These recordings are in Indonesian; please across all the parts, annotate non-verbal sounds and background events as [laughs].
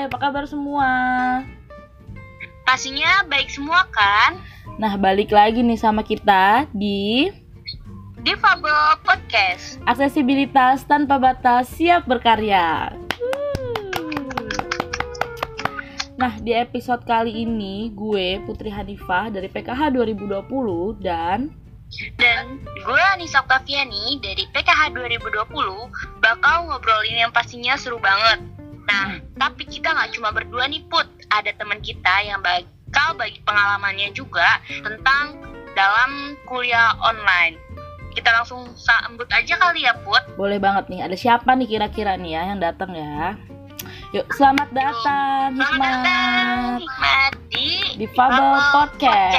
Hai, apa kabar semua? Pastinya baik semua kan? Nah, balik lagi nih sama kita di Difabel Podcast. Aksesibilitas tanpa batas siap berkarya. Nah, di episode kali ini gue Putri Hanifah dari PKH 2020 dan Dan gue Anissa Octaviani dari PKH 2020 bakal ngobrolin yang pastinya seru banget. Nah, tapi kita nggak cuma berdua nih Put, ada teman kita yang bakal bagi pengalamannya juga tentang dalam kuliah online. Kita langsung sambut aja kali ya Put. boleh banget nih. Ada siapa nih kira-kira nih ya yang datang ya? Yuk, selamat datang Selamat datang Hikmat di di Fable Podcast.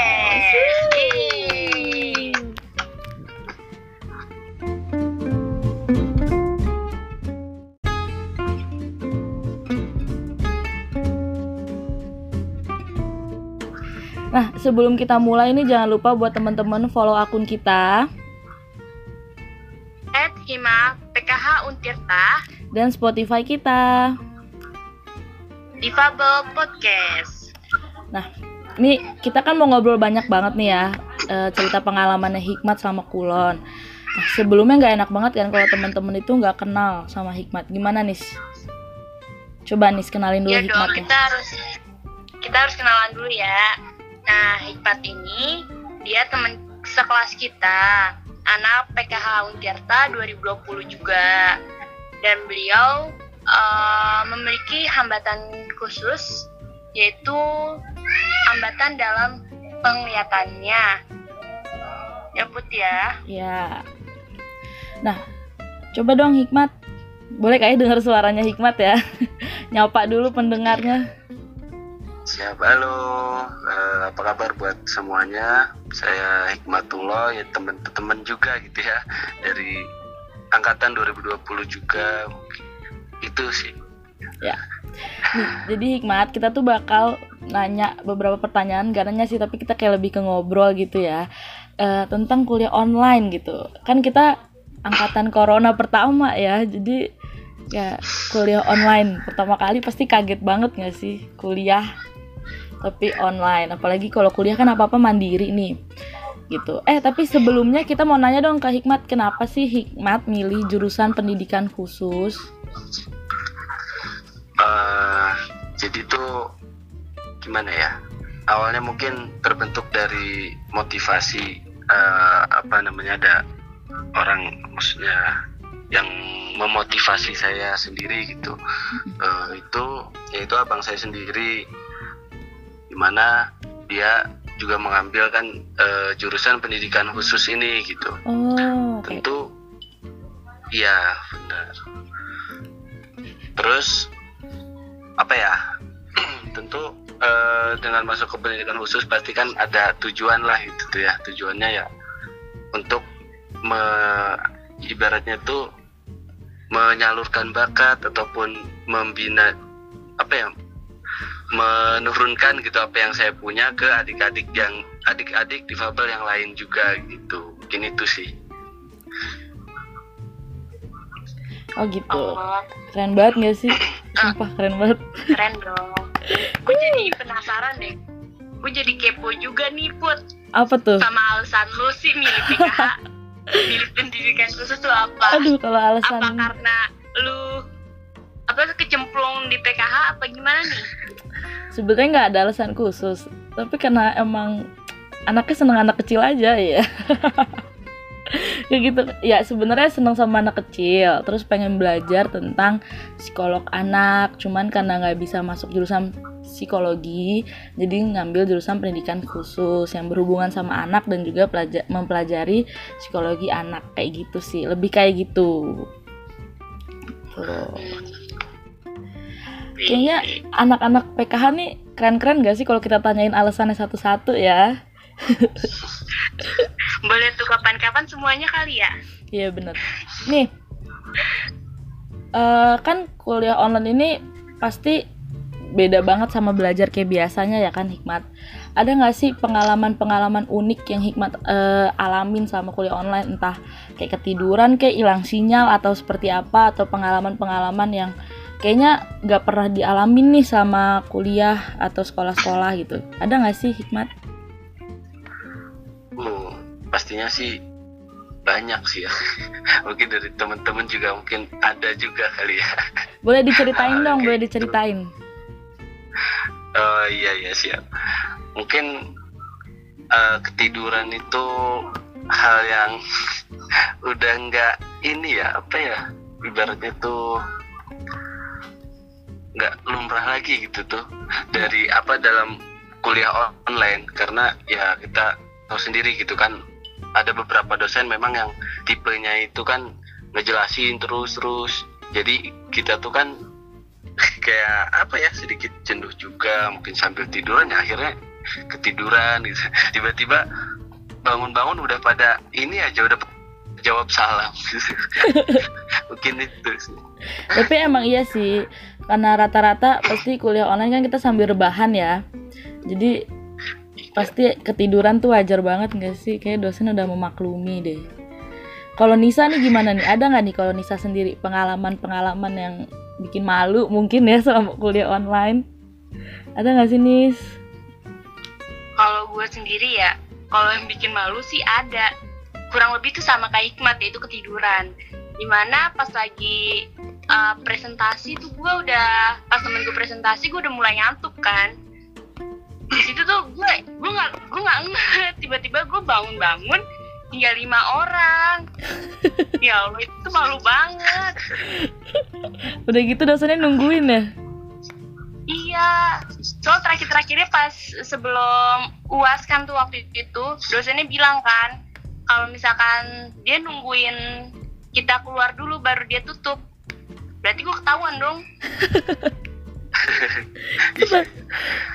Nah, sebelum kita mulai ini jangan lupa buat teman-teman follow akun kita At Hima PKH Untirta dan Spotify kita. Difabel Podcast. Ini kita kan mau ngobrol banyak banget nih ya eh, cerita pengalamannya Hikmat sama Kulon. Nah, sebelumnya nggak enak banget kan kalau teman-teman itu nggak kenal sama Hikmat. Gimana nih? Coba nih kenalin dulu Ya dong, Hikmatnya. kita harus kita harus kenalan dulu ya. Nah, Hikmat ini dia teman sekelas kita, anak PKH Untirta 2020 juga. Dan beliau eh, memiliki hambatan khusus yaitu hambatan dalam penglihatannya. Ya Put ya. Ya. Nah, coba dong Hikmat. Boleh kayak dengar suaranya Hikmat ya? [laughs] Nyapa dulu pendengarnya. Siap, halo. Eh, apa kabar buat semuanya? Saya Hikmatullah, ya teman-teman juga gitu ya. Dari angkatan 2020 juga. Itu sih. Nih, jadi Hikmat, kita tuh bakal nanya beberapa pertanyaan, gak sih, tapi kita kayak lebih ke ngobrol gitu ya. eh, tentang kuliah online gitu. Kan kita angkatan corona pertama ya, jadi ya kuliah online pertama kali pasti kaget banget gak sih kuliah tapi online apalagi kalau kuliah kan apa apa mandiri nih gitu eh tapi sebelumnya kita mau nanya dong ke Hikmat kenapa sih Hikmat milih jurusan pendidikan khusus Eh, jadi tuh gimana ya? Awalnya mungkin terbentuk dari motivasi eh, apa namanya ada orang maksudnya yang memotivasi saya sendiri gitu. Eh, itu yaitu abang saya sendiri di mana dia juga mengambil kan eh, jurusan pendidikan khusus ini gitu. oh oke Tentu iya benar. Terus apa ya? [clears throat] Tentu eh, dengan masuk ke pendidikan khusus pasti kan ada tujuan lah itu tuh ya. Tujuannya ya untuk me, ibaratnya tuh menyalurkan bakat ataupun membina apa ya? Menurunkan gitu apa yang saya punya ke adik-adik yang adik-adik difabel yang lain juga gitu. Mungkin itu sih. oh gitu Oh, keren banget gak sih [coughs] sumpah keren banget keren dong. Gue jadi penasaran deh. Gue jadi kepo juga nih Put apa tuh sama alasan lu sih milih PKH. [laughs] milih pendidikan khusus tuh apa? aduh kalau apa alasan karena lu apa kecemplung di PKH apa gimana nih? sebenarnya nggak ada alasan khusus tapi karena emang anaknya seneng anak kecil aja ya kayak [laughs] gitu ya sebenarnya seneng sama anak kecil terus pengen belajar tentang psikolog anak cuman karena nggak bisa masuk jurusan psikologi jadi ngambil jurusan pendidikan khusus yang berhubungan sama anak dan juga pelaja- mempelajari psikologi anak kayak gitu sih lebih kayak gitu. Kayaknya anak-anak PKH nih keren-keren gak sih kalau kita tanyain alasannya satu-satu ya? [laughs] Boleh tuh kapan-kapan semuanya kali ya? Iya bener. Nih, eh, kan kuliah online ini pasti beda banget sama belajar kayak biasanya ya kan Hikmat. Ada nggak sih pengalaman-pengalaman unik yang Hikmat eh, alamin sama kuliah online entah kayak ketiduran, kayak hilang sinyal atau seperti apa atau pengalaman-pengalaman yang kayaknya nggak pernah dialamin nih sama kuliah atau sekolah-sekolah gitu. Ada nggak sih hikmat? Oh, pastinya sih banyak sih ya. [laughs] mungkin dari teman-teman juga mungkin ada juga kali ya. Boleh diceritain [laughs] dong, boleh diceritain. Oh iya iya siap. Mungkin eh, ketiduran itu hal yang [laughs] udah nggak ini ya apa ya ibaratnya tuh nggak lumrah lagi gitu tuh. Dari apa dalam kuliah online karena ya kita tahu sendiri gitu kan ada beberapa dosen memang yang tipenya itu kan ngejelasin terus terus jadi kita tuh kan [laughs] kayak apa ya sedikit jenuh juga mungkin sambil tiduran ya akhirnya ketiduran gitu. [laughs] Tiba-tiba bangun-bangun udah pada ini aja udah jawab salam. [laughs] Mungkin itu sih. Tapi emang iya sih, karena rata-rata pasti kuliah online kan kita sambil rebahan ya. Jadi pasti ketiduran tuh wajar banget nggak sih? Kayak dosen udah memaklumi deh. Kalau Nisa nih gimana nih? Ada nggak nih kalau Nisa sendiri pengalaman-pengalaman yang bikin malu mungkin ya selama kuliah online? Ada nggak sih Nis? Kalau gue sendiri ya, kalau yang bikin malu sih ada. Kurang lebih tuh sama kayak Hikmat yaitu ketiduran. Di mana pas lagi uh, presentasi tuh gue udah pas temen gue presentasi gue udah mulai ngantuk kan. Di situ tuh gue gue nggak gue nggak [laughs] tiba-tiba gue bangun-bangun tinggal lima orang. [laughs] ya Allah itu malu banget. Udah gitu dosennya nungguin ya? Iya, soal terakhir-terakhirnya pas sebelum uas kan tuh waktu itu dosennya bilang kan kalau misalkan dia nungguin kita keluar dulu baru dia tutup, berarti gue ketahuan dong.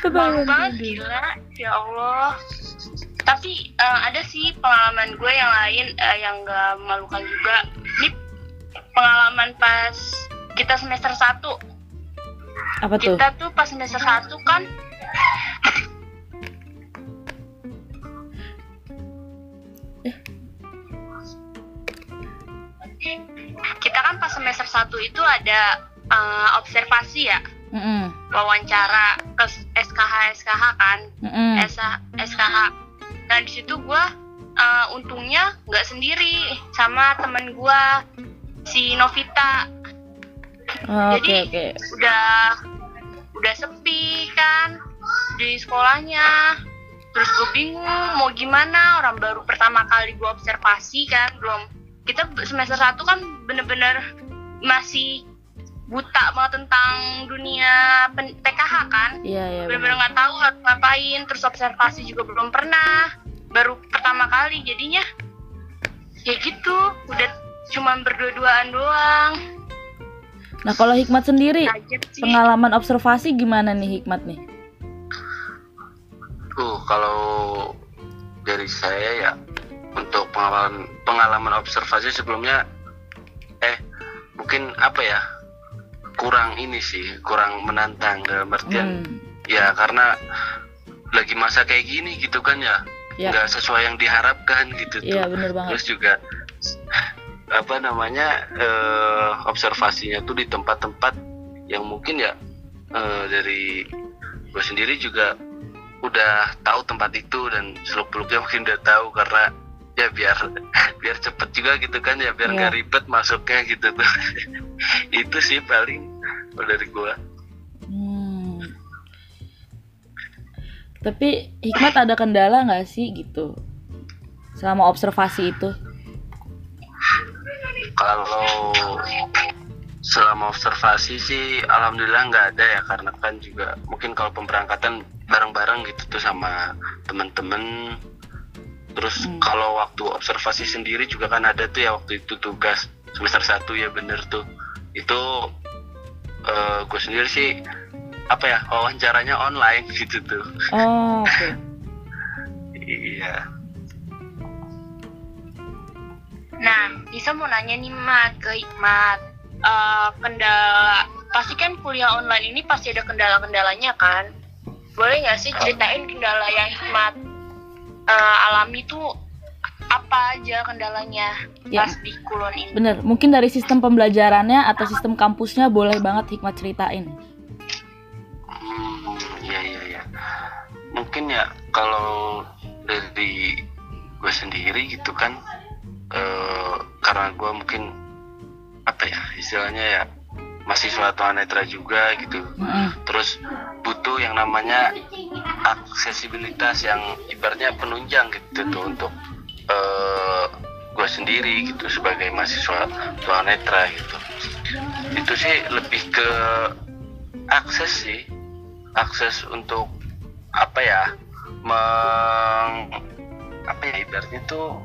[laughs] Malu banget gila, ya Allah. Tapi eh, ada sih pengalaman gue yang lain eh, yang gak memalukan juga. Ini pengalaman pas kita semester 1 Apa tuh? kita tuh pas semester satu kan kita kan pas semester satu itu ada eh, observasi ya. Mm-mm, wawancara ke SKH SKH kan. Mm-mm. SH, SKH nah di situ gue eh, untungnya nggak sendiri sama temen gue si Novita. Oh, jadi- oke. udah udah sepi kan di sekolahnya. Terus gue bingung mau gimana. Orang baru pertama kali gue observasi kan belum kita semester satu kan bener-bener masih buta banget tentang dunia pen- PKH kan Iya iya. bener-bener benar. nggak tahu harus ngapain terus observasi juga belum pernah baru pertama kali jadinya ya gitu udah cuman berdua-duaan doang Nah kalau Hikmat sendiri pengalaman observasi gimana nih Hikmat nih? Uh, kalau dari saya ya untuk pengalaman pengalaman observasi sebelumnya eh mungkin apa ya kurang ini sih kurang menantang dalam artian Hmm, ya karena lagi masa kayak gini gitu kan ya Ya. nggak sesuai yang diharapkan gitu tuh Iya bener banget. terus juga apa namanya eh, observasinya tuh di tempat-tempat yang mungkin ya eh, dari gue sendiri juga udah tahu tempat itu dan seluk beluknya mungkin udah tahu karena ya biar [laughs] biar cepet juga gitu kan ya biar Iya. nggak ribet masuknya gitu tuh [laughs] itu sih paling dari gue Hmm. Tapi Hikmat ada kendala nggak sih gitu selama observasi itu? kalau selama observasi sih alhamdulillah nggak ada ya karena kan juga mungkin kalau pemberangkatan bareng-bareng gitu tuh sama temen-temen terus Hmm. kalau waktu observasi sendiri juga kan ada tuh ya waktu itu tugas semester 1 ya bener tuh itu gue sendiri sih apa ya wawancaranya online [laughs] gitu tuh Oh oke. iya Nah, Nisa mau nanya nih Mat ke Hikmat. Eh, kendala, pasti kan kuliah online ini pasti ada kendala-kendalanya kan? Boleh nggak sih ceritain kendala yang Hikmat eh, alami tuh apa aja kendalanya Ya. pas di Kulon ini. Bener, mungkin dari sistem pembelajarannya atau sistem kampusnya boleh banget Hikmat ceritain. Hmm, iya iya iya. Mungkin ya kalau dari gue sendiri gitu kan, eh, karena gue mungkin apa ya istilahnya ya mahasiswa tunanetra juga gitu. Mm-mm. Terus butuh yang namanya aksesibilitas yang ibaratnya penunjang gitu tuh untuk eh, gue sendiri gitu sebagai mahasiswa tunanetra gitu. Itu sih lebih ke akses sih akses untuk apa ya meng apa ya ibaratnya tuh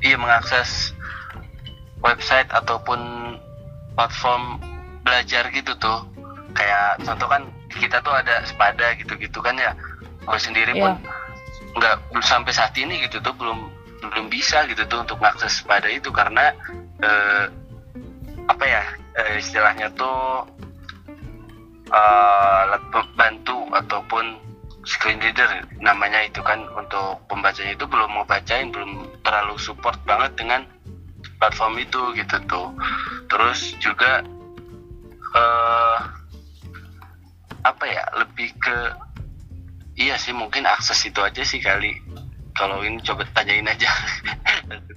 iya mengakses website ataupun platform belajar gitu tuh. Kayak contoh kan kita tuh ada sepada gitu-gitu kan ya. Gue sendiri pun nggak belum sampai saat ini gitu tuh belum belum bisa gitu tuh untuk mengakses sepada itu karena eh, apa ya eh, istilahnya tuh eh, pembantu ataupun screen reader namanya itu kan untuk pembacanya itu belum mau bacain belum terlalu support banget dengan platform itu gitu tuh. Terus juga eh apa ya lebih ke iya sih mungkin akses itu aja sih kali kalau ini coba tanyain aja [laughs]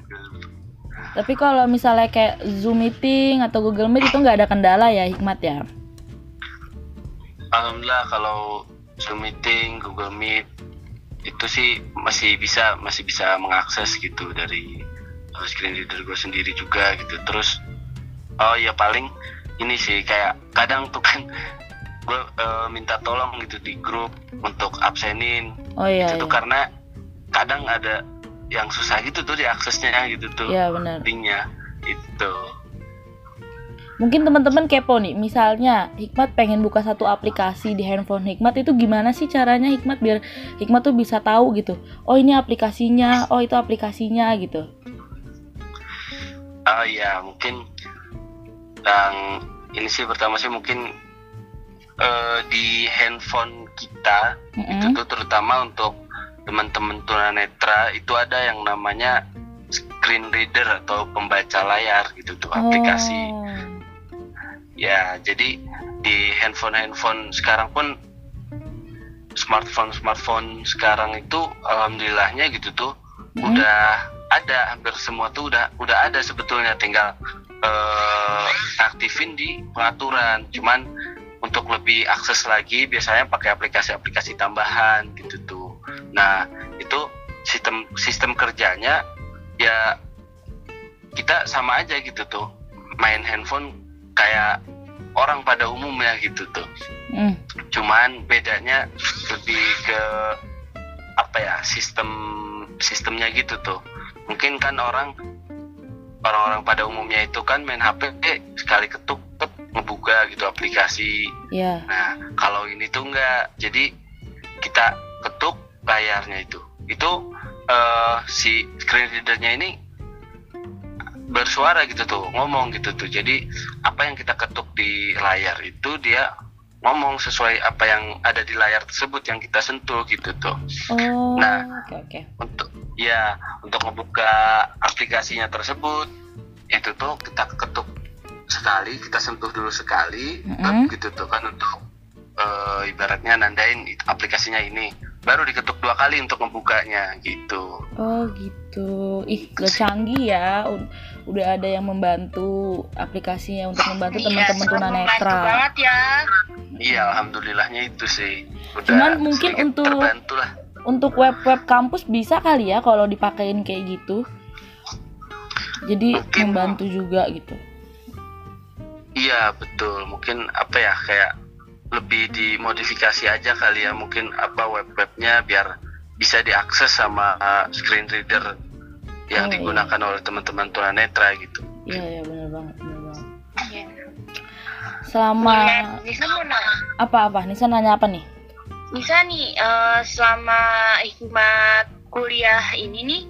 Tapi kalau misalnya kayak Zoom meeting atau Google Meet itu nggak ada kendala ya Hikmat ya? Alhamdulillah kalau Zoom meeting, Google Meet itu sih masih bisa masih bisa mengakses gitu dari uh, screen reader gue sendiri juga gitu. Terus oh ya paling ini sih kayak kadang tuh kan [laughs] gue uh, minta tolong gitu di grup untuk absenin Oh iya. itu iya. karena kadang ada yang susah gitu tuh diaksesnya gitu tuh Iya benar. linknya itu. Mungkin teman-teman kepo nih, misalnya Hikmat pengen buka satu aplikasi di handphone Hikmat itu gimana sih caranya Hikmat biar Hikmat tuh bisa tahu gitu. Oh ini aplikasinya, oh itu aplikasinya gitu. Oh iya, mungkin yang ini sih pertama sih mungkin eh, di handphone kita itu Mm-mm. tuh terutama untuk teman-teman tunanetra itu ada yang namanya screen reader atau pembaca layar gitu tuh aplikasi. Oh. Ya, jadi di handphone-handphone sekarang pun smartphone-smartphone sekarang itu alhamdulillahnya gitu tuh Mm. udah ada hampir semua tuh udah udah ada sebetulnya tinggal eh, aktifin di pengaturan. Cuman untuk lebih akses lagi biasanya pakai aplikasi-aplikasi tambahan gitu tuh. Nah itu sistem sistem kerjanya ya kita sama aja gitu tuh. Main handphone kayak orang pada umumnya gitu tuh. Mm. cuman bedanya lebih ke apa ya sistem sistemnya gitu tuh. Mungkin kan orang orang-orang pada umumnya itu kan main HP eh, sekali ketuk tet, ngebuka gitu aplikasi Ya. nah kalau ini tuh enggak jadi kita ketuk layarnya itu itu eh, si screen readernya ini bersuara gitu tuh ngomong gitu tuh jadi apa yang kita ketuk di layar itu dia ngomong sesuai apa yang ada di layar tersebut yang kita sentuh gitu tuh Oh. Nah. Oke oke. untuk ya untuk membuka aplikasinya tersebut itu tuh kita ketuk sekali kita sentuh dulu sekali Mm-mm. tet, gitu tuh kan untuk eh, ibaratnya nandain aplikasinya ini baru diketuk dua kali untuk membukanya gitu Oh gitu. Ih, udah canggih ya. Udah ada yang membantu aplikasinya untuk membantu Iya, teman-teman membantu tunanetra. banget ya. iya alhamdulillahnya itu sih udah Cuman mungkin untuk- terbantu lah Untuk web-web kampus bisa kali ya kalau dipakein kayak gitu. Jadi Mungkin. membantu juga gitu. Iya betul mungkin apa ya kayak lebih dimodifikasi aja kali ya mungkin apa web-webnya biar bisa diakses sama uh, screen reader yang Oh, iya. digunakan oleh teman-teman tunanetra gitu. Iya ya benar banget, benar banget. Iya. Selama Nisa mau nanya. apa-apa? Nisa nanya apa nih? Nisa nih, eh, selama hikmat kuliah ini nih,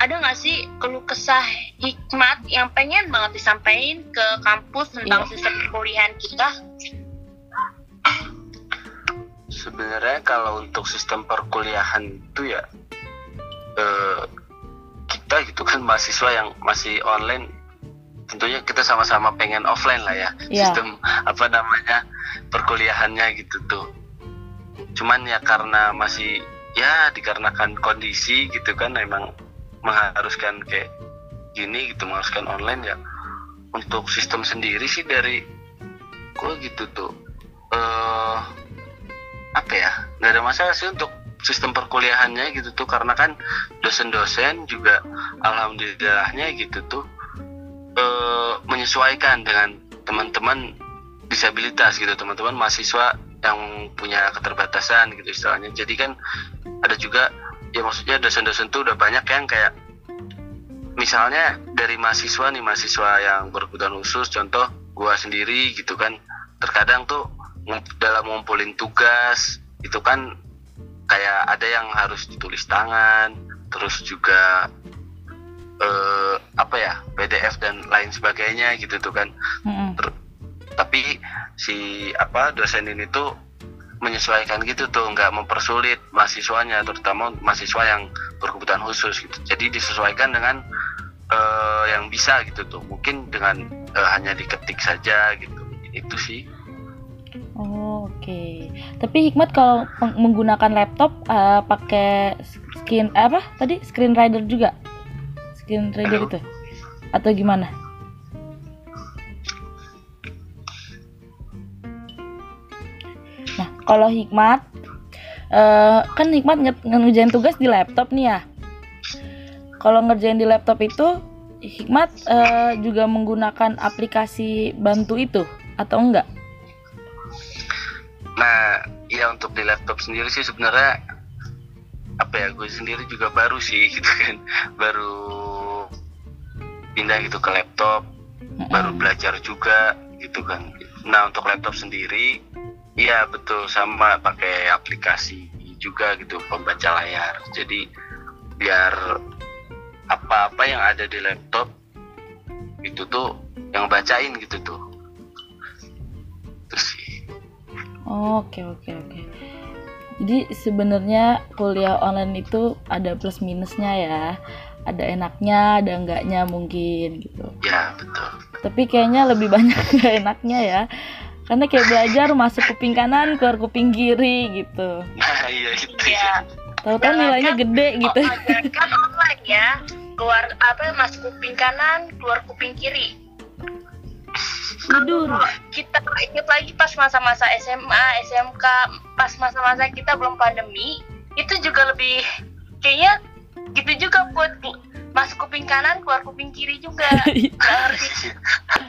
ada nggak sih keluh kesah hikmat yang pengen banget disampaikan ke kampus tentang Iya. sistem perkuliahan kita? Sebenarnya kalau untuk sistem perkuliahan itu ya eh, kita gitu kan mahasiswa yang masih online tentunya kita sama-sama pengen offline lah ya Iya. sistem apa namanya perkuliahannya gitu tuh cuman ya karena masih ya dikarenakan kondisi gitu kan emang mengharuskan kayak gini gitu mengharuskan online ya. Untuk sistem sendiri sih dari gue gitu tuh eh apa ya nggak ada masalah sih untuk sistem perkuliahannya gitu tuh. Karena kan dosen-dosen juga alhamdulillahnya gitu tuh eh, menyesuaikan dengan teman-teman disabilitas gitu teman-teman mahasiswa yang punya keterbatasan gitu istilahnya jadi kan ada juga ya maksudnya dosen-dosen tuh udah banyak yang kayak misalnya dari mahasiswa nih mahasiswa yang berkebutuhan khusus contoh gua sendiri gitu kan terkadang tuh dalam ngumpulin tugas itu kan kayak ada yang harus ditulis tangan terus juga eh, apa ya PDF dan lain sebagainya gitu tuh kan Mm-mm. tapi si apa dosen ini tuh menyesuaikan gitu tuh nggak mempersulit mahasiswanya terutama mahasiswa yang berkebutuhan khusus gitu. Jadi disesuaikan dengan eh, yang bisa gitu tuh. Mungkin dengan eh, hanya diketik saja gitu. Itu sih. Oh, Oke, tapi Hikmat kalau menggunakan laptop eh, pakai skin eh, apa tadi? Screen reader juga, screen reader Halo. itu, atau gimana? Kalau Hikmat, eh, kan Hikmat nge- ngerjain tugas di laptop nih ya. Kalau ngerjain di laptop itu, Hikmat eh, juga menggunakan aplikasi bantu itu atau enggak? Nah, ya untuk di laptop sendiri sih sebenarnya apa ya gue sendiri juga baru sih [laughs] gitu kan, baru pindah gitu ke laptop, baru belajar juga gitu kan. Nah untuk laptop sendiri, iya betul sama pakai aplikasi juga gitu pembaca layar. Jadi biar apa-apa yang ada di laptop itu tuh yang bacain gitu tuh. Terus sih. Oke oke oke. Jadi sebenarnya kuliah online itu ada plus minusnya ya. Ada enaknya, ada enggaknya mungkin gitu. Ya betul. Tapi kayaknya lebih banyak [laughs] enggak enaknya ya. Karena kayak belajar masuk kuping kanan, keluar kuping kiri gitu. Nah iya itu Iya. Tahu-tahu nilainya gede gitu. Kan online ya. Keluar apa masuk kuping kanan, keluar kuping kiri. Tidur. Kita ingat lagi pas masa-masa SMA, SMK, pas masa-masa kita belum pandemi, itu juga lebih kayaknya gitu juga buat masuk kuping kanan, keluar kuping kiri juga. [laughs]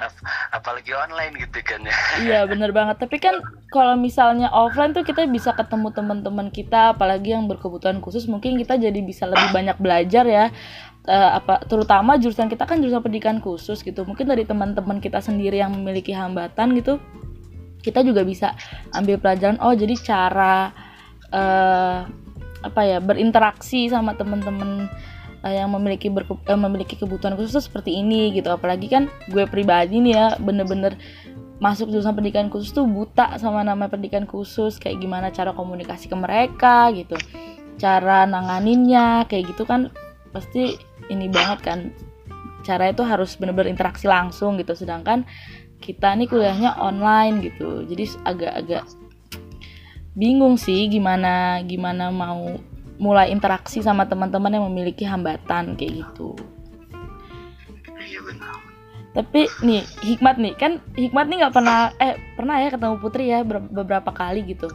Ap- [laughs] Apalagi online gitu kan ya. Iya bener banget. Tapi kan kalau misalnya offline tuh kita bisa ketemu teman-teman kita, apalagi yang berkebutuhan khusus, mungkin kita jadi bisa lebih banyak belajar ya. Eh, apa terutama jurusan kita kan jurusan pendidikan khusus gitu. Mungkin dari teman-teman kita sendiri yang memiliki hambatan gitu, kita juga bisa ambil pelajaran. Oh jadi cara eh apa ya berinteraksi sama teman-teman eh, yang memiliki berke- eh, memiliki kebutuhan khusus seperti ini gitu. Apalagi kan gue pribadi nih ya bener-bener masuk jurusan pendidikan khusus tuh buta sama nama pendidikan khusus. Kayak gimana cara komunikasi ke mereka gitu. Cara nanganinnya kayak gitu kan pasti ini banget kan. Cara itu harus bener-bener interaksi langsung gitu. Sedangkan kita nih kuliahnya online gitu. Jadi agak-agak bingung sih gimana gimana mau mulai interaksi sama teman-teman yang memiliki hambatan kayak gitu Iya benar. tapi nih hikmat nih kan hikmat nih nggak pernah eh pernah ya ketemu putri ya ber- beberapa kali gitu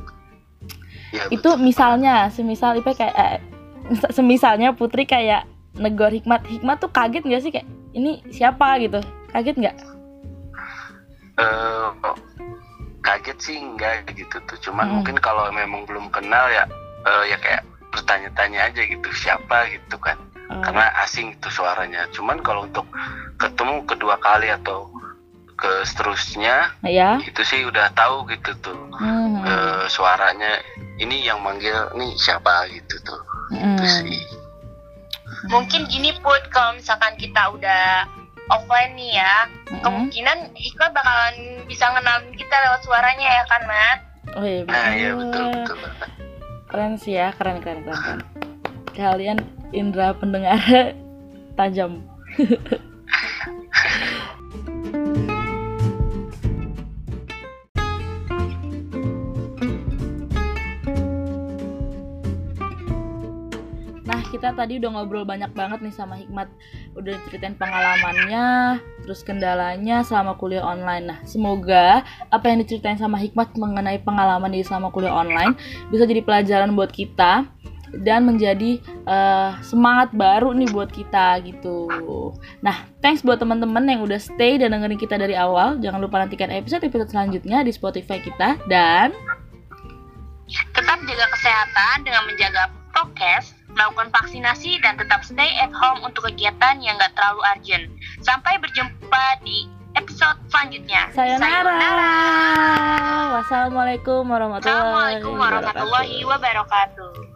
Ya, itu betul. misalnya semisal Ipe kayak eh, mis- semisalnya putri kayak negor hikmat hikmat tuh kaget nggak sih kayak ini siapa gitu kaget nggak Eh, oh, kaget sih enggak gitu tuh. Cuman Hmm. mungkin kalau memang belum kenal ya eh, ya kayak bertanya-tanya aja gitu siapa gitu kan. Eh, Karena asing itu suaranya. Cuman kalau untuk ketemu kedua kali atau ke seterusnya ya itu sih udah tahu gitu tuh Hmm, eh, suaranya ini yang manggil nih siapa gitu tuh hmm. itu sih Mungkin gini put kalau misalkan kita udah offline nih ya, Mm-mm. kemungkinan Iqbal bakalan bisa ngenalin kita lewat suaranya ya kan, Mat? oh iya nah iya betul. betul betul banget. Keren sih ya keren keren keren, keren. kalian indra pendengar [laughs] tajam. [laughs] tadi udah ngobrol banyak banget nih sama Hikmat. Udah ceritain pengalamannya, terus kendalanya selama kuliah online. Nah, semoga apa yang diceritain sama Hikmat mengenai pengalaman di selama kuliah online bisa jadi pelajaran buat kita dan menjadi uh, semangat baru nih buat kita gitu. Nah, thanks buat teman-teman yang udah stay dan dengerin kita dari awal. Jangan lupa nantikan episode-episode selanjutnya di Spotify kita dan Tetap jaga kesehatan dengan menjaga prokes, melakukan vaksinasi, dan tetap stay at home untuk kegiatan yang gak terlalu urgent. Sampai berjumpa di episode selanjutnya. sayonara. Wassalamualaikum warahmatullahi Assalamualaikum warahmatullahi wabarakatuh.